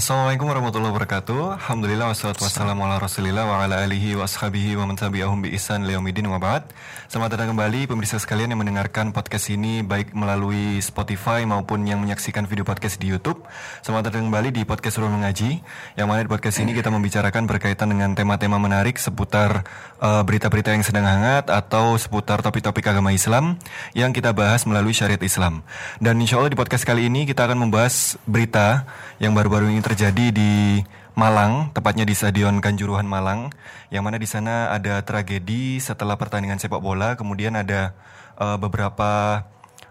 Assalamualaikum warahmatullahi wabarakatuh. Alhamdulillah wassalatu wassalamu ala Rasulillah wa ala alihi wa ashabihi wa man tabi'ahum bi ihsan yaumidin wa ba'd. Selamat datang kembali pemirsa sekalian yang mendengarkan podcast ini baik melalui Spotify maupun yang menyaksikan video podcast di YouTube. Selamat datang kembali di podcast Ruang Mengaji. Yang mana di podcast ini kita membicarakan berkaitan dengan tema-tema menarik seputar uh, berita-berita yang sedang hangat atau seputar topik-topik agama Islam yang kita bahas melalui syariat Islam. Dan insya Allah di podcast kali ini kita akan membahas berita yang baru-baru ini terjadi di Malang, tepatnya di Stadion Kanjuruhan Malang, yang mana di sana ada tragedi setelah pertandingan sepak bola, kemudian ada uh, beberapa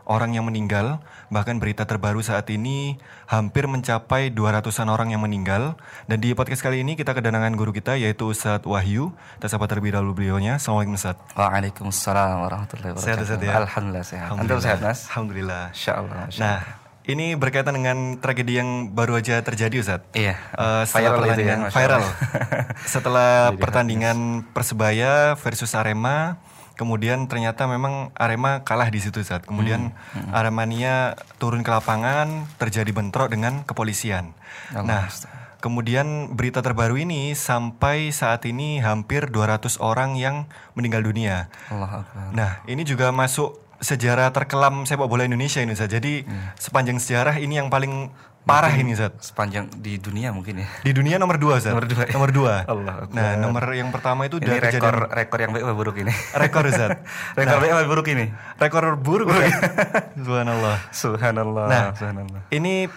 orang yang meninggal, bahkan berita terbaru saat ini hampir mencapai 200-an orang yang meninggal. Dan di podcast kali ini kita kedatangan guru kita yaitu Ustadz Wahyu. Kita sapa terlebih dahulu beliaunya. Assalamualaikum Ustadz. Waalaikumsalam warahmatullahi wabarakatuh. Sehat Ustadz ya? Alhamdulillah sehat. Antum sehat Mas? Alhamdulillah. Insyaallah. Nah, ini berkaitan dengan tragedi yang baru aja terjadi Ustaz. Iya. Uh, setelah Viral ya, pertandingan Masya viral. Setelah Jadi pertandingan Persebaya versus Arema, kemudian ternyata memang Arema kalah di situ Ustaz. Kemudian Hmm, Aremania turun ke lapangan, terjadi bentrok dengan kepolisian. Allah nah, Ustaz. kemudian berita terbaru ini sampai saat ini hampir 200 orang yang meninggal dunia. Allah Akbar. Nah, ini juga masuk sejarah terkelam sepak bola Indonesia ini Ustaz. Jadi sepanjang sejarah ini yang paling parah ini Ustaz. Sepanjang di dunia mungkin ya. Di dunia nomor dua Ustaz. Nomor dua, ya? Nomor dua. Allah. Nah, nomor yang pertama itu Ini udah rekor kejadian rekor yang baik apa buruk ini? rekor Ustaz. rekor baik apa buruk ini? rekor buruk. Ustaz. Subhanallah. Subhanallah. Nah, Subhanallah. Ini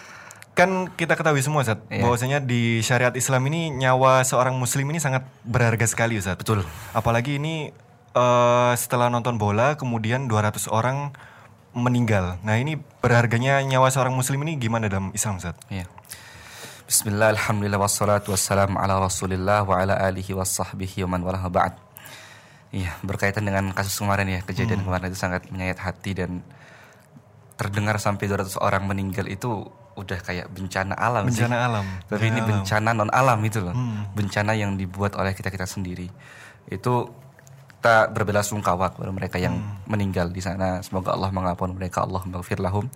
kan kita ketahui semua Ustaz, Iya. bahwasanya di syariat Islam ini nyawa seorang muslim ini sangat berharga sekali Ustaz. Betul. Apalagi ini eh, setelah nonton bola kemudian 200 orang meninggal. Nah, ini berharganya nyawa seorang muslim ini gimana dalam Islam Ustaz? Iya. Bismillah, alhamdulillah, wassalatu wassalamu ala rasulillah wa ala alihi wa sahbihi wa man walah ba'd Iya, berkaitan dengan kasus kemarin ya, kejadian Hmm. kemarin itu sangat menyayat hati dan terdengar sampai 200 orang meninggal itu udah kayak bencana alam sih. Bencana alam. Tapi ini Bencana alam. bencana non alam itu loh. Hmm. Bencana yang dibuat oleh kita-kita sendiri. Itu kita berbela sungkawa kepada mereka yang Hmm. meninggal di sana. Semoga Allah mengampuni mereka, Allah maghfir lahum.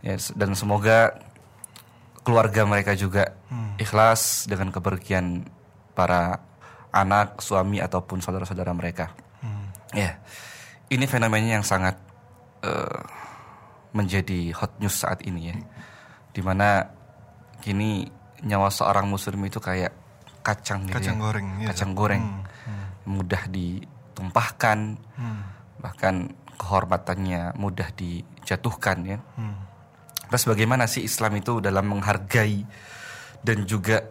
Ya, dan semoga keluarga mereka juga Hmm. ikhlas dengan kepergian para anak, suami ataupun saudara-saudara mereka. Hmm. Ya, ini fenomenanya yang sangat eh, menjadi hot news saat ini ya, di mana kini nyawa seorang muslim itu kayak kacang gitu Kacang ya. goreng, iya, kacang Ustaz. goreng, Hmm, mudah ditumpahkan, Hmm. bahkan kehormatannya mudah dijatuhkan ya. Hmm. Terus bagaimana sih Islam itu dalam menghargai dan juga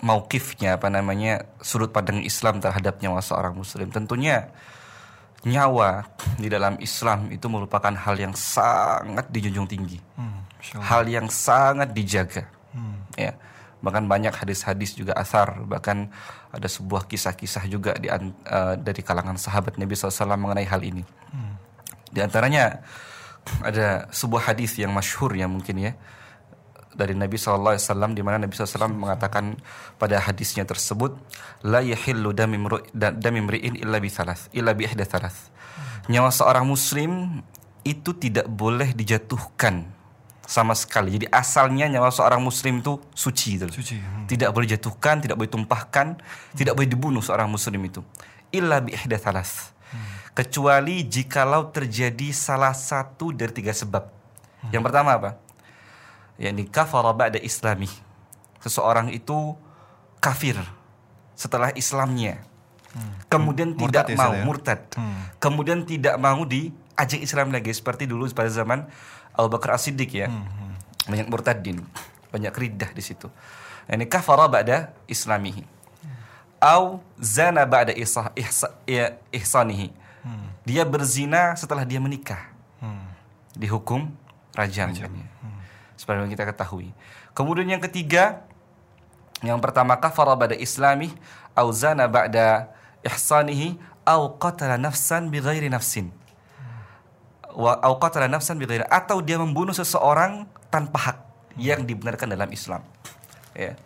maukifnya apa namanya sudut pandang Islam terhadap nyawa seorang muslim. Tentunya nyawa di dalam Islam itu merupakan hal yang sangat dijunjung tinggi. Hmm. Hal yang sangat dijaga. Hmm. Ya. Bahkan banyak hadis-hadis juga asar, bahkan ada sebuah kisah-kisah juga di, eh, dari kalangan sahabat Nabi SAW mengenai hal ini. Di antaranya ada sebuah hadis yang masyhur yang mungkin ya dari Nabi SAW di mana Nabi SAW mengatakan pada hadisnya tersebut la yahillu dami imru- da- dami imri'in illa bi thalath illa bi ihda thalath. Nyawa seorang muslim itu tidak boleh dijatuhkan sama sekali. Jadi asalnya nyawa seorang muslim itu suci gitu. Suci. Hmm. Tidak boleh jatuhkan, tidak boleh tumpahkan, tidak boleh dibunuh seorang muslim itu. Illa bi ihda thalath. Kecuali jikalau terjadi salah satu dari tiga sebab. Yang pertama apa? Yani kafara ba'da islami. Seseorang itu kafir setelah Islamnya. Kemudian Murtad tidak ya, mau ya? murtad. Hmm. Kemudian tidak mau diajak Islam lagi seperti dulu pada zaman Abu Bakar As-Siddiq ya. Hmm. Banyak murtadin, banyak ridah di situ. Yani kafara ba'da islamihi. Au zana ba'da ihsa, ihsa, ya, ihsanihi. Dia berzina setelah dia menikah. Hmm. Dihukum rajam. kan ya. Seperti yang kita ketahui. Kemudian yang ketiga, yang pertama kafara ba'da islami, au zana ba'da ihsanihi, au qatala nafsan bighairi nafsin. Wa au qatala nafsan bighairi atau dia membunuh seseorang tanpa hak yang dibenarkan dalam Islam. Ya.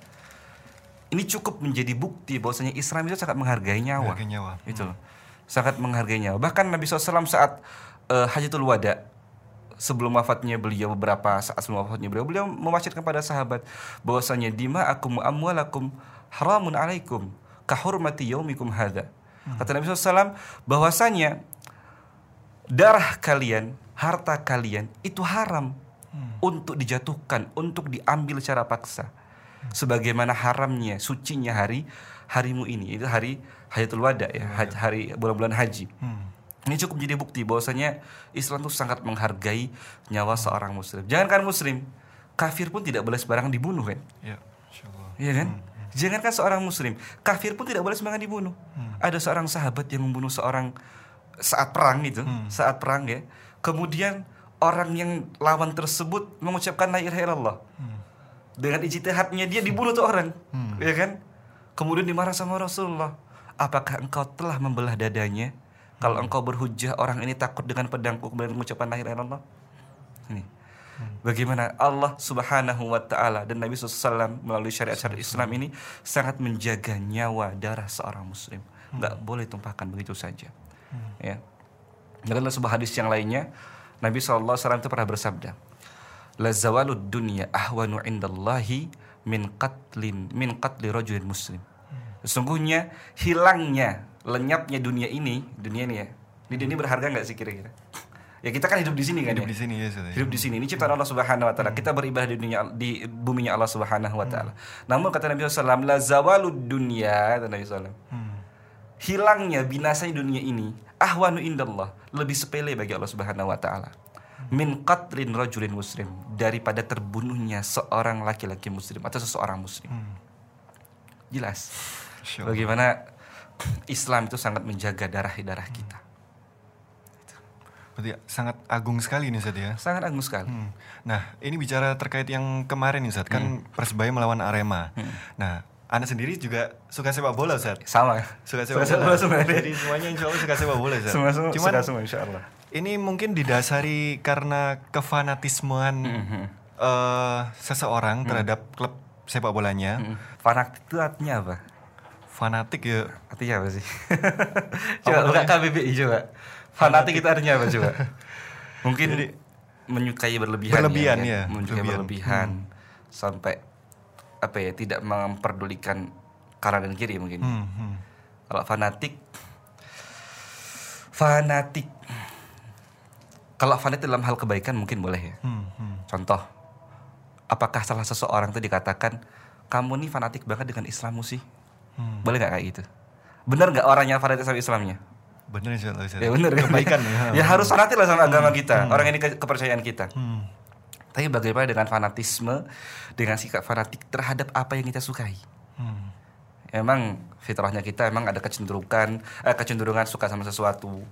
Ini cukup menjadi bukti bahwasanya Islam itu sangat menghargai nyawa. Harga nyawa. Itu loh. Sangat menghargai nyawa. Bahkan Nabi SAW saat eh, Hajatul Wada sebelum wafatnya beliau beberapa saat sebelum wafatnya beliau beliau mewasiatkan kepada sahabat bahwasanya dima akum amwalakum haramun alaikum kahurmati yaumikum hadza. Kata Nabi SAW bahwasanya darah kalian, harta kalian itu haram untuk dijatuhkan, untuk diambil secara paksa. Sebagaimana haramnya, sucinya hari harimu ini, itu hari Hayatul Wada ya, ha- hari bulan-bulan haji. Ini cukup menjadi bukti bahwasanya Islam itu sangat menghargai nyawa seorang muslim. Jangankan muslim, kafir pun tidak boleh sembarangan dibunuh kan? Ya. Iya kan? Jangankan seorang muslim, kafir pun tidak boleh sembarangan dibunuh. Ada seorang sahabat yang membunuh seorang saat perang itu, saat perang ya. Kemudian orang yang lawan tersebut mengucapkan la ilaha illallah. Dengan ijtihadnya dia dibunuh tuh orang. Ya kan? Kemudian dimarah sama Rasulullah. Apakah engkau telah membelah dadanya? Kalau engkau berhujah orang ini takut dengan pedangku kemudian mengucapkan la ilaha illallah. Ini. Bagaimana Allah Subhanahu wa taala dan Nabi SAW melalui syariat-syariat Islam ini sangat menjaga nyawa darah seorang muslim. Nggak boleh tumpahkan begitu saja. Ya. Dan dalam sebuah hadis yang lainnya Nabi SAW itu pernah bersabda, "La zawalud dunya ahwanu indallahi min qatlin min qatli rajulin muslim." Sesungguhnya hilangnya, lenyapnya dunia ini, dunia ini ya. Di dunia ini berharga nggak sih kira-kira? Ya kita kan hidup di sini kan Hidup ya. di sini ya, ya? Hidup di sini ini ciptaan Allah Subhanahu wa taala. Kita beribadah di dunia di buminya Allah Subhanahu wa taala. Namun kata Nabi SAW, la zawalud dunya kata Nabi SAW. Hmm. Hilangnya binasanya dunia ini ahwanu indallah, lebih sepele bagi Allah Subhanahu wa taala. Min qatlin rajulin muslim daripada terbunuhnya seorang laki-laki muslim atau seseorang muslim. Jelas. Insyaallah. Bagaimana Islam itu sangat menjaga darah-darah kita. Berarti sangat agung sekali nih Ustaz ya. Sangat agung sekali. Hmm. Nah, ini bicara terkait yang kemarin nih Ustaz, kan Persebaya melawan Arema. Nah, Anda sendiri juga suka sepak bola Ustaz. Sama. Suka sepak Suka bola. sepak bola. Jadi semuanya insya Allah suka sepak bola Ustaz. Semua semua Cuman suka semua insya Allah. ini mungkin didasari karena kefanatismean Mhm. eh, seseorang terhadap klub sepak bolanya. Mm. Fanatik itu artinya apa? Fanatik ya Artinya apa sih? coba buka KBBI coba. Fanatik itu artinya apa coba? Mungkin menyukai berlebihan. Berlebihan, ya, ya, Menyukai berlebihan. berlebihan. Sampai apa ya tidak memperdulikan kanan dan kiri mungkin. hmm, hmm. Kalau fanatik fanatik kalau fanatik dalam hal kebaikan mungkin boleh ya. Hmm, hmm. Contoh, apakah salah seseorang itu dikatakan kamu nih fanatik banget dengan Islammu sih? Hmm. Boleh nggak kayak gitu? Bener nggak orang yang fanatik sama Islamnya? Bener Ustaz. Ya bener kan? Kebaikan ya. ya harus fanatik lah sama agama kita. Orang ini ke- kepercayaan kita. Hmm. Tapi bagaimana dengan fanatisme, dengan sikap fanatik terhadap apa yang kita sukai? Hmm. Emang fitrahnya kita emang ada kecenderungan, eh, kecenderungan suka sama sesuatu.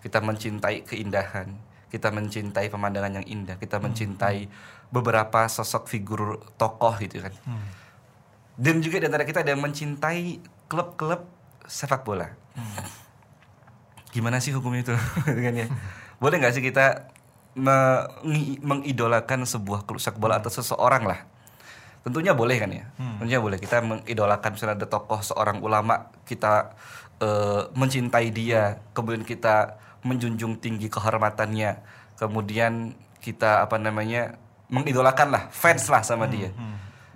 Kita mencintai keindahan, kita mencintai pemandangan yang indah, kita mencintai beberapa sosok figur tokoh gitu kan. Dan juga di antara kita ada yang mencintai klub-klub sepak bola. Gimana sih hukum itu? Gitu kan ya. Boleh nggak sih kita mengi- mengidolakan sebuah klub sepak bola atau seseorang lah? Tentunya boleh kan ya. Tentunya boleh kita mengidolakan misalnya ada tokoh seorang ulama kita eh, mencintai dia, kemudian kita menjunjung tinggi kehormatannya, kemudian kita apa namanya mengidolakan lah, fans lah sama dia.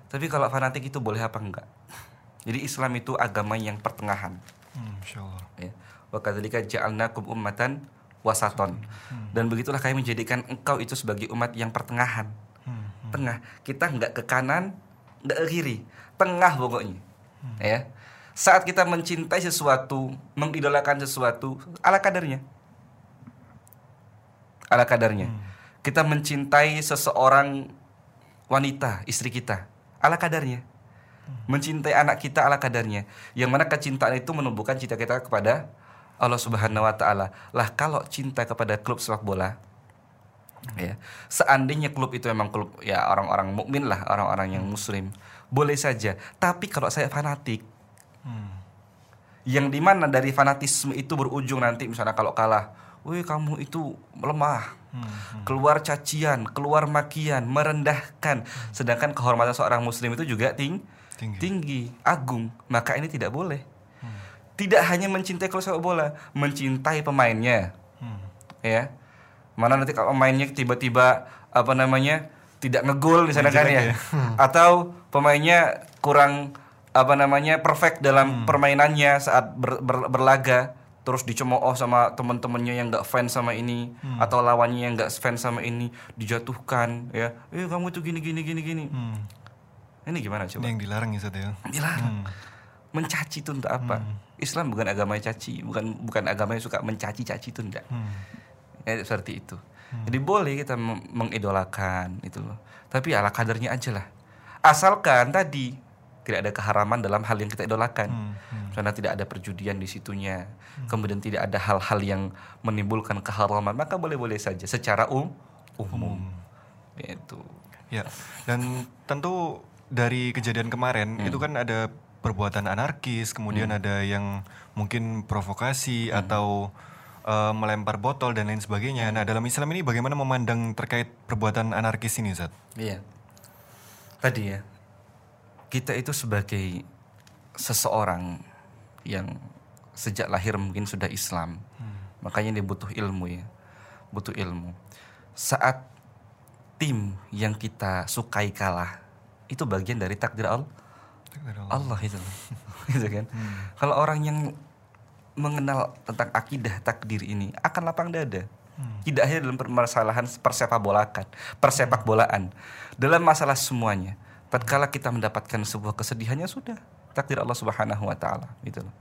Tapi kalau fanatik itu boleh apa enggak? Jadi Islam itu agama yang pertengahan. Hmm, insya Allah. Ya. Wa kadzalika ja'alnakum ummatan wasaton. Dan begitulah kami menjadikan engkau itu sebagai umat yang pertengahan. Hmm. Tengah. Kita enggak ke kanan, enggak ke kiri. Tengah pokoknya. Ya. Saat kita mencintai sesuatu, mengidolakan sesuatu, ala kadarnya. Ala kadarnya. Kita mencintai seseorang wanita, istri kita, ala kadarnya. Mencintai anak kita ala kadarnya. Yang mana kecintaan itu menumbuhkan cinta kita kepada Allah Subhanahu wa taala. Lah kalau cinta kepada klub sepak bola ya. Seandainya klub itu memang klub ya orang-orang mukmin lah, orang-orang yang muslim, boleh saja. Tapi kalau saya fanatik Hmm. yang di mana dari fanatisme itu berujung nanti misalnya kalau kalah, wih kamu itu lemah, Hmm. keluar cacian, keluar makian, merendahkan. Sedangkan kehormatan seorang muslim itu juga ting Tinggi. tinggi, agung. Maka ini tidak boleh. Tidak hanya mencintai klub sepak bola, mencintai pemainnya, Hmm. ya, Mana nanti kalau mainnya tiba-tiba apa namanya tidak ngegol misalnya kan Menjelek ya, atau pemainnya kurang apa namanya perfect dalam permainannya saat ber- ber- berlaga terus dicemooh sama teman-temannya yang nggak fans sama ini atau lawannya yang nggak fans sama ini dijatuhkan ya. Eh kamu tuh gini gini gini gini. Hmm. ini gimana Ini coba yang dilarang ya Ustaz ya. dilarang mencaci itu untuk apa? Islam bukan agama yang caci bukan bukan agama yang suka mencaci caci itu enggak. Hmm. ya, seperti itu. Jadi boleh kita mengidolakan itu loh. Tapi ala kadarnya aja lah. Asalkan tadi tidak ada keharaman dalam hal yang kita idolakan. Hmm. Hmm. karena tidak ada perjudian di situnya. Kemudian tidak ada hal-hal yang menimbulkan keharaman maka boleh-boleh saja. Secara um, umum. Itu. Ya, dan tentu dari kejadian kemarin itu kan ada perbuatan anarkis, kemudian ada yang mungkin provokasi atau eh, melempar botol dan lain sebagainya. Nah, dalam Islam ini bagaimana memandang terkait perbuatan anarkis ini, Ustaz? Iya. Tadi ya, kita itu sebagai seseorang yang sejak lahir mungkin sudah Islam, makanya dia butuh ilmu ya, butuh ilmu. Saat tim yang kita sukai kalah, itu bagian dari takdir Allah. Allah itu, gitu kan. Kalau orang yang mengenal tentang akidah takdir ini akan lapang dada. Tidak hanya dalam permasalahan persepak bolakan, persepak bolaan, dalam masalah semuanya. Tatkala kita mendapatkan sebuah kesedihannya sudah takdir Allah Subhanahu wa taala gitu loh.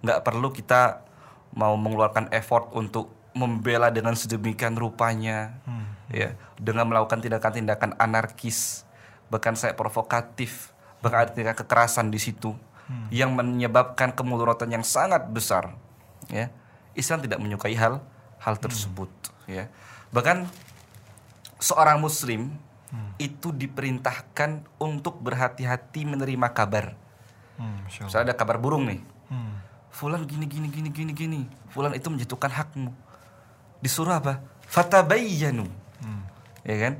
Nggak perlu kita mau mengeluarkan effort untuk membela dengan sedemikian rupanya ya, dengan melakukan tindakan-tindakan anarkis, bahkan saya provokatif, tindakan kekerasan di situ yang menyebabkan kemudaratan yang sangat besar ya. Islam tidak menyukai hal hal tersebut ya. Bahkan seorang muslim itu diperintahkan untuk berhati-hati menerima kabar. Hmm. Misalnya ada kabar burung nih. Hmm. Fulan gini gini gini gini gini. Fulan itu menjatuhkan hakmu. Disuruh apa? Fatabayyanu. Hmm. Ya kan?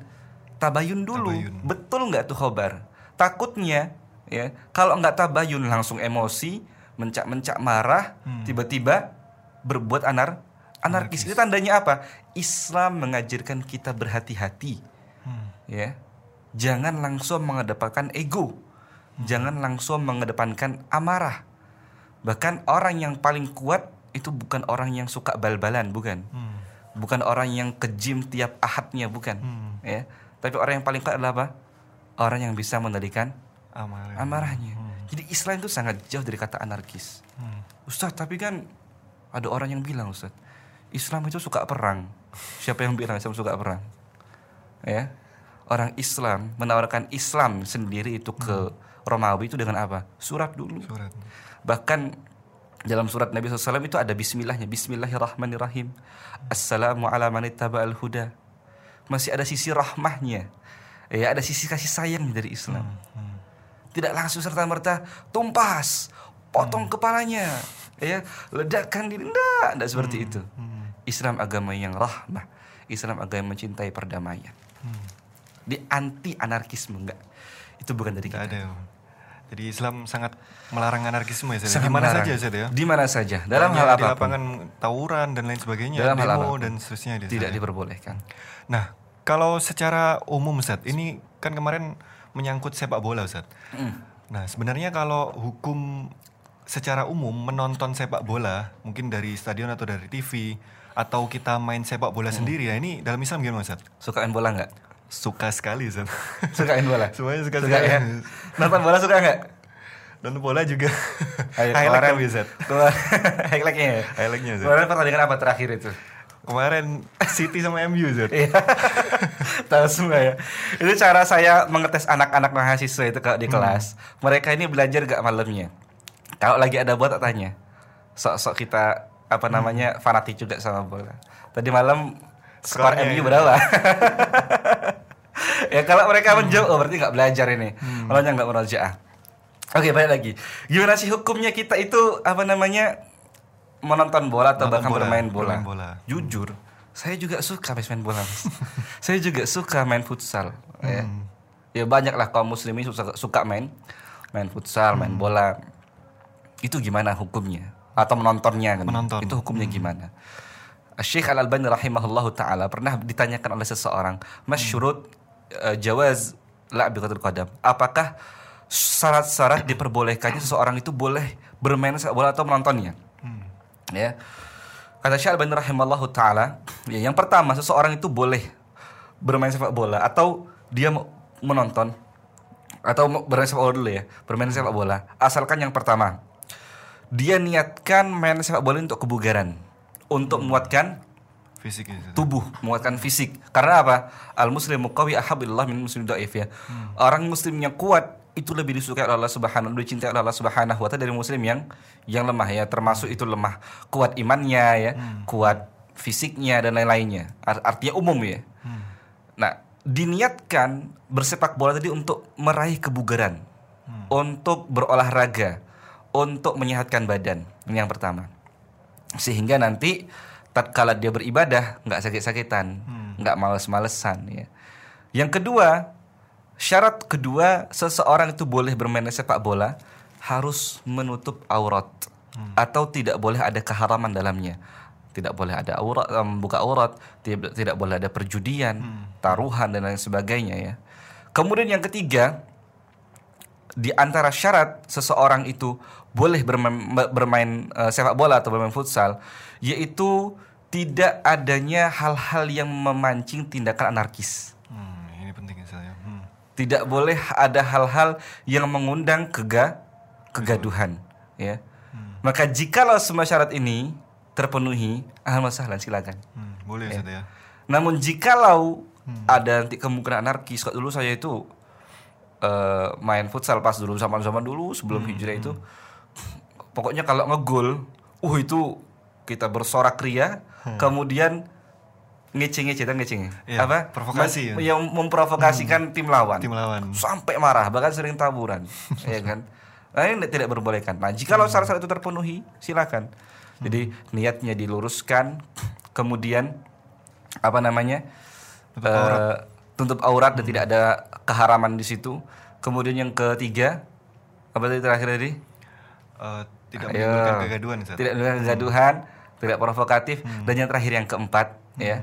Tabayun dulu. Tabayun. Betul nggak tuh khobar? Takutnya ya, kalau nggak tabayun langsung emosi, mencak-mencak marah, Hmm. tiba-tiba berbuat anar anarkis. Itu tandanya apa? Islam mengajarkan kita berhati-hati Hmm. ya jangan langsung mengedepankan ego jangan langsung mengedepankan amarah bahkan orang yang paling kuat itu bukan orang yang suka bal-balan bukan Hmm. bukan orang yang kejim tiap ahadnya bukan Hmm. ya tapi orang yang paling kuat adalah apa orang yang bisa mengendalikan amarahnya. Jadi Islam itu sangat jauh dari kata anarkis. Hmm. Ustaz tapi kan ada orang yang bilang Ustaz Islam itu suka perang. Siapa yang bilang Islam suka perang? Ya. Orang Islam menawarkan Islam sendiri itu ke Romawi itu dengan apa? Surat dulu. Surat. bahkan dalam surat Nabi SAW itu ada Bismillahnya Bismillahirrahmanirrahim. Assalamu ala man ittaba'al huda. Masih ada sisi rahmahnya ya ada sisi kasih sayang dari Islam Hmm. tidak langsung serta merta tumpas potong kepalanya ya ledakan diri enggak enggak seperti itu Hmm. Islam agama yang rahmah Islam agama yang mencintai perdamaian Hmm. di anti anarkisme enggak itu bukan dari Tidak kita ada. Jadi Islam sangat melarang anarkisme ya? Sangat Di mana saja, ya? di mana saja dalam Hanya hal di apa pun lapangan tawuran dan lain sebagainya, Dalam hal demo apa pun. dan seterusnya di tidak diperbolehkan Nah, kalau secara umum Ustaz, ini kan kemarin menyangkut sepak bola Ustaz. Mm. Nah, sebenarnya kalau hukum secara umum menonton sepak bola, mungkin dari stadion atau dari TV atau kita main sepak bola sendiri, ya ini dalam Islam gimana Ustaz? sukain bola enggak Suka sekali Ustaz. sukain bola Semuanya suka, suka sekali. ya nonton bola suka enggak Nonton bola juga. Ayo, Highlight kemarin- kami Ustaz. highlightnya ya Highlightnya Ustaz. kemarin pertandingan apa terakhir itu Kemarin City sama MU Ustaz. Iya. Tahu semua ya. Itu cara saya mengetes anak-anak mahasiswa itu kalau di kelas. Mereka ini belajar gak malamnya. Kalau lagi ada buat tak tanya. Sok-sok kita apa namanya fanatik juga sama bola. Tadi malam skor MU ya. berapa? ya kalau mereka menjauh oh, berarti nggak belajar ini. Kalau yang nggak merojaah. Oke, balik lagi. Gimana sih hukumnya kita itu apa namanya menonton bola atau bahkan bola, bermain bola? bermain bola. Jujur, saya juga suka main bola. Saya juga suka main futsal. Ya. Hmm. ya banyak lah kaum muslimin suka, suka main main futsal, main Hmm. bola. Itu gimana hukumnya? Atau menontonnya kan? Menonton. Hmm. Itu hukumnya gimana? Syekh Al Albani rahimahullahu taala pernah ditanyakan oleh seseorang, "Mas syurut uh, jawaz la'biqatul qadam?" Apakah syarat-syarat diperbolehkannya seseorang itu boleh bermain sepak bola atau menontonnya? Ya. Kata Syekh Al Albani rahimahullahu taala, ya yang pertama seseorang itu boleh bermain sepak bola atau dia menonton atau bermain sepak bola dulu ya, bermain sepak bola. Asalkan yang pertama dia niatkan main sepak bola untuk kebugaran, untuk menguatkan Fisik ya. Tubuh, menguatkan fisik. Karena apa? Al muslimu qawi ahabillah min muslim dhaif ya. Orang muslim yang kuat itu lebih disukai oleh Allah Subhanahu lebih dicintai oleh Allah Subhanahu wa taala dari muslim yang yang lemah ya, termasuk itu lemah kuat imannya ya, kuat fisiknya dan lain-lainnya. Ar- Artinya umum ya. Nah, diniatkan bersepak bola tadi untuk meraih kebugaran, untuk berolahraga, untuk menyehatkan badan. Ini yang pertama. Sehingga nanti tatkala dia beribadah nggak sakit-sakitan, nggak males-malesan ya. Yang kedua, syarat kedua seseorang itu boleh bermain sepak bola harus menutup aurat atau tidak boleh ada keharaman dalamnya. Tidak boleh ada aurat, em, buka aurat, tidak, tidak boleh ada perjudian, taruhan dan lain sebagainya ya. Kemudian yang ketiga, di antara syarat seseorang itu boleh bermain, bermain eh, sepak bola atau bermain futsal yaitu tidak adanya hal-hal yang memancing tindakan anarkis. Hmm, ini penting Ustaz ya. Hmm. Tidak boleh ada hal-hal yang mengundang kega kegaduhan, ya. Maka jikalau semua syarat ini terpenuhi, ahlan sahlan silakan. Hmm, boleh Ustaz ya. Namun jikalau ada nanti kemungkinan anarkis, kalau dulu saya itu eh, main futsal pas dulu zaman-zaman dulu sebelum hijrah itu, pokoknya kalau ngegol, uh itu kita bersorak ria, kemudian ngece-ngece dan ngece Iya, apa? provokasi Mem- ya. yang memprovokasikan tim lawan. Tim lawan. sampai marah bahkan sering taburan ya kan? Nah, ini tidak berbolehkan nah jika Hmm. syarat-syarat itu terpenuhi silakan. Jadi niatnya diluruskan kemudian apa namanya Tutup eh, tutup aurat Hmm. dan tidak ada keharaman di situ. Kemudian yang ketiga apa tadi terakhir tadi? Eh, tidak menimbulkan kegaduhan Ustaz. tidak menimbulkan kegaduhan tidak provokatif. Hmm. dan yang terakhir yang keempat ya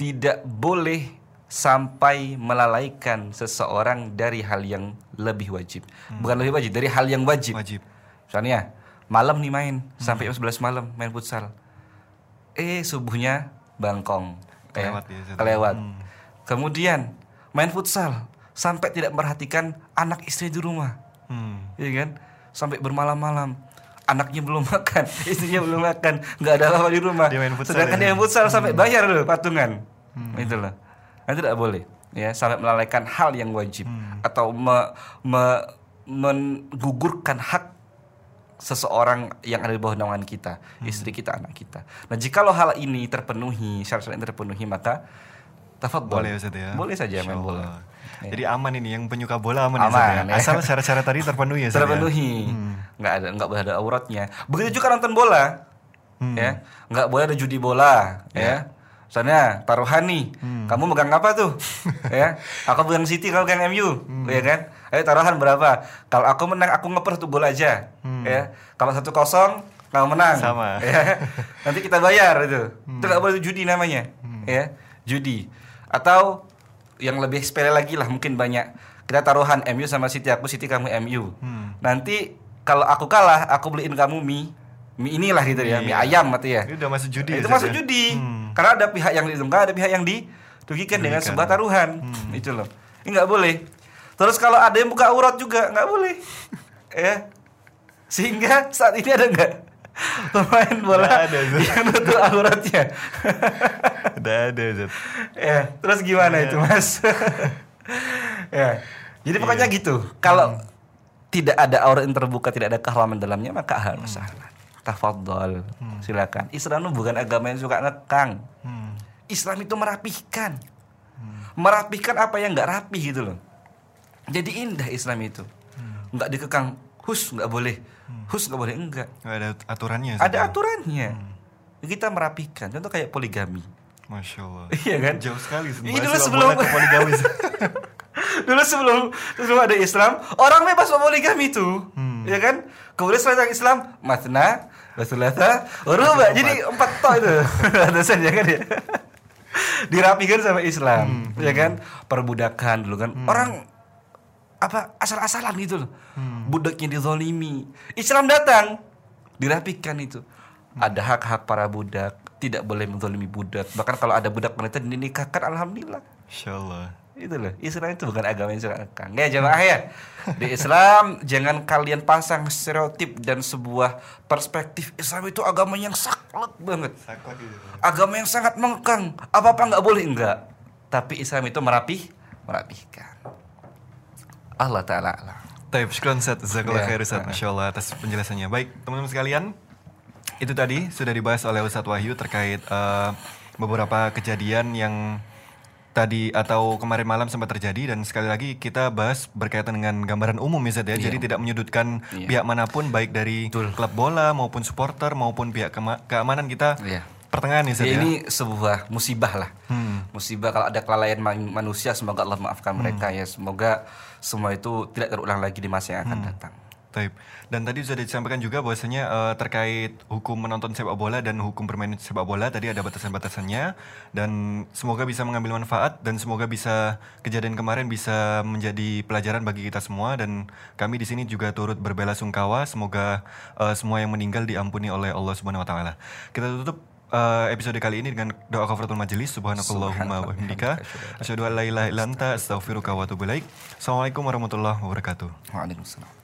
tidak boleh sampai melalaikan seseorang dari hal yang lebih wajib bukan lebih wajib dari hal yang wajib, Hmm. Wajib. misalnya malam nih main sampai Hmm. jam 11 malam main futsal eh subuhnya bangkong ya, Kelewat ya, Ustaz. kelewat Hmm. kemudian main futsal sampai tidak memperhatikan anak istri di rumah Hmm. Iya kan? Sampai bermalam-malam. Anaknya belum makan, istrinya belum makan, nggak ada apa-apa di rumah. Dia main futsal Sedangkan ya? dia main futsal sampai bayar loh patungan. Itu loh. Nah, itu tidak boleh. Ya, sampai melalaikan hal yang wajib atau me, me- menggugurkan hak seseorang yang ada di bawah naungan kita, istri kita, anak kita. Nah, jikalau hal ini terpenuhi, syarat-syarat ini terpenuhi, maka tafadhol. Boleh Ustaz ya. Boleh saja main bola. Allah. Jadi aman ini yang penyuka bola aman, ya, Aman, ya. ya. Asal syarat-syarat tadi terpenuhi ya Ustaz ya? terpenuhi nggak ada nggak boleh ada auratnya begitu juga nonton bola Hmm. ya nggak boleh ada judi bola ya Misalnya taruhan nih, kamu megang apa tuh? ya, aku pegang City, kamu pegang MU, ya kan? Ayo taruhan berapa? Kalau aku menang, aku ngeper tuh bola aja, ya. Kalau satu kosong, kamu menang, Sama. ya. Nanti kita bayar itu. Itu nggak boleh judi namanya, ya, judi. Atau yang lebih sepele lagi lah, mungkin banyak. Kita taruhan MU sama City, aku City, kamu MU. Nanti kalau aku kalah, aku beliin kamu mie, mie inilah gitu ya, mie Iya. ayam mati ya. Ini udah masuk judi ya, Itu Ustaz masuk ya? judi. Hmm. Karena ada pihak yang diuntungkan, ada pihak yang dirugikan dengan sebuah taruhan. Itu loh. Ini nggak boleh. Terus kalau ada yang buka aurat juga nggak boleh. ya. Sehingga saat ini ada nggak pemain bola ada, yang nutup auratnya? Udah ada ya, terus gimana Iya. itu, Mas? ya. Jadi pokoknya gitu. Kalau Hmm. tidak ada aurat yang terbuka, tidak ada keharaman dalamnya, maka ahlan Hmm. sahlan. Tafadhol. Silakan. Islam itu bukan agama yang suka ngekang. Hmm. Islam itu merapihkan. Merapihkan apa yang nggak rapi gitu loh. Jadi indah Islam itu. Nggak dikekang. Hus nggak boleh. Hus nggak boleh enggak. Nggak ada aturannya Ada ya? aturannya. Kita merapikan. Contoh kayak poligami. Masya Allah. Iya kan? Jauh sekali Ini Bahas dulu sebelum- poligami. Dulu sebelum sebelum ada Islam, orang bebas poligami itu, ya kan? Kemudian setelah Islam, matna, Wasulasa Uruba Jadi empat toh itu. Atasannya kan ya? Dirapikan sama Islam Ya kan? Perbudakan dulu kan. Orang Apa Asal-asalan gitu loh. Budaknya dizolimi. Islam datang Dirapikan itu. Ada hak-hak para budak Tidak boleh menzolimi budak Bahkan kalau ada budak wanita dinikahkan Alhamdulillah Insya Allah. itu loh Islam itu bukan agama yang serakang ya jemaah ya di Islam jangan kalian pasang stereotip dan sebuah perspektif Islam itu agama yang saklek banget agama yang sangat mengekang apa apa nggak boleh enggak tapi Islam itu merapih merapihkan Allah taala alam. Taib, Ustaz. Jazakallah Ya. khair Ustaz. Masya Allah atas penjelasannya. Baik, teman-teman sekalian. Itu tadi sudah dibahas oleh Ustadz Wahyu terkait eh, beberapa kejadian yang tadi atau kemarin malam sempat terjadi dan sekali lagi kita bahas berkaitan dengan gambaran umum ya Ustadz ya. Jadi tidak menyudutkan Iya. pihak mana pun baik dari klub bola maupun supporter maupun pihak keamanan kita Iya. pertengahan ya Ustadz Ya, ya. ini sebuah musibah lah. Musibah kalau ada kelalaian man- manusia semoga Allah maafkan mereka ya. Semoga semua itu tidak terulang lagi di masa yang akan datang. Taib. Dan tadi sudah disampaikan juga bahwasanya eh, terkait hukum menonton sepak bola dan hukum bermain sepak bola tadi ada batasan-batasannya dan semoga bisa mengambil manfaat dan semoga bisa kejadian kemarin bisa menjadi pelajaran bagi kita semua dan kami di sini juga turut berbela sungkawa semoga eh, semua yang meninggal diampuni oleh Allah Subhanahu wa taala. Kita tutup eh, episode kali ini dengan doa kafaratul majelis subhanakallahumma wa bihamdika asyhadu an la ilaha illa anta astaghfiruka wa atubu ilaik. Assalamualaikum warahmatullahi wabarakatuh. Waalaikumsalam.